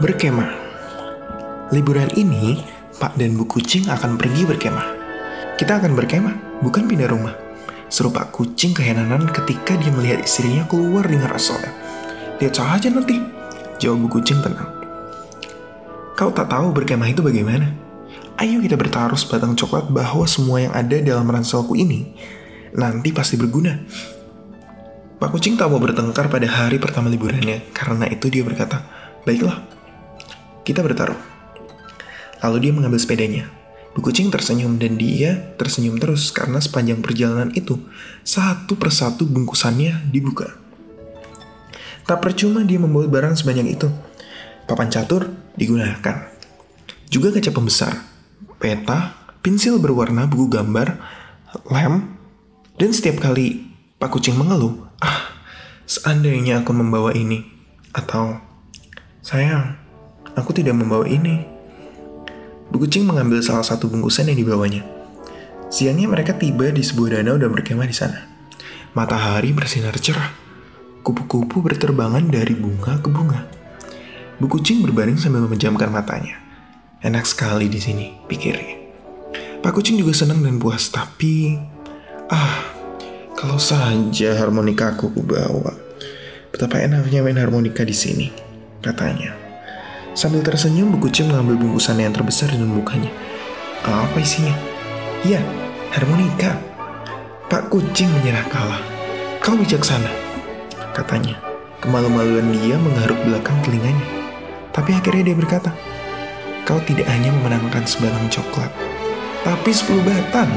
Berkemah Liburan ini, Pak dan Bu Kucing akan pergi berkemah. Kita akan berkemah, bukan pindah rumah. Seru Pak Kucing kehenanan ketika dia melihat istrinya keluar dengan rasolnya. Lihat saja nanti, jawab Bu Kucing tenang. Kau tak tahu berkemah itu bagaimana? Ayo kita bertaruh sebatang coklat bahwa semua yang ada dalam ranselku ini nanti pasti berguna. Pak Kucing tak mau bertengkar pada hari pertama liburannya, karena itu dia berkata, Baiklah, kita bertaruh. Lalu dia mengambil sepedanya. Bu kucing tersenyum dan dia tersenyum terus karena sepanjang perjalanan itu, satu persatu bungkusannya dibuka. Tak percuma dia membawa barang sebanyak itu. Papan catur digunakan. Juga kaca pembesar, peta, pensil berwarna, buku gambar, lem, dan setiap kali Pak Kucing mengeluh, ah, seandainya aku membawa ini, atau sayang, aku tidak membawa ini. Bu Kucing mengambil salah satu bungkusan yang dibawanya. Siangnya mereka tiba di sebuah danau dan berkemah di sana. Matahari bersinar cerah. Kupu-kupu berterbangan dari bunga ke bunga. Bu Kucing berbaring sambil memejamkan matanya. Enak sekali di sini, pikirnya. Pak Kucing juga senang dan puas, tapi... Ah, kalau saja harmonika aku bawa. Betapa enaknya main harmonika di sini, katanya. Sambil tersenyum, Bu Kucing mengambil bungkusan yang terbesar dan membukanya. Apa isinya? Ya, harmonika. Pak Kucing menyerah kalah. Kau bijaksana, katanya. Kemalu-maluan dia menggaruk belakang telinganya. Tapi akhirnya dia berkata, Kau tidak hanya memenangkan sebatang coklat, tapi sepuluh batang.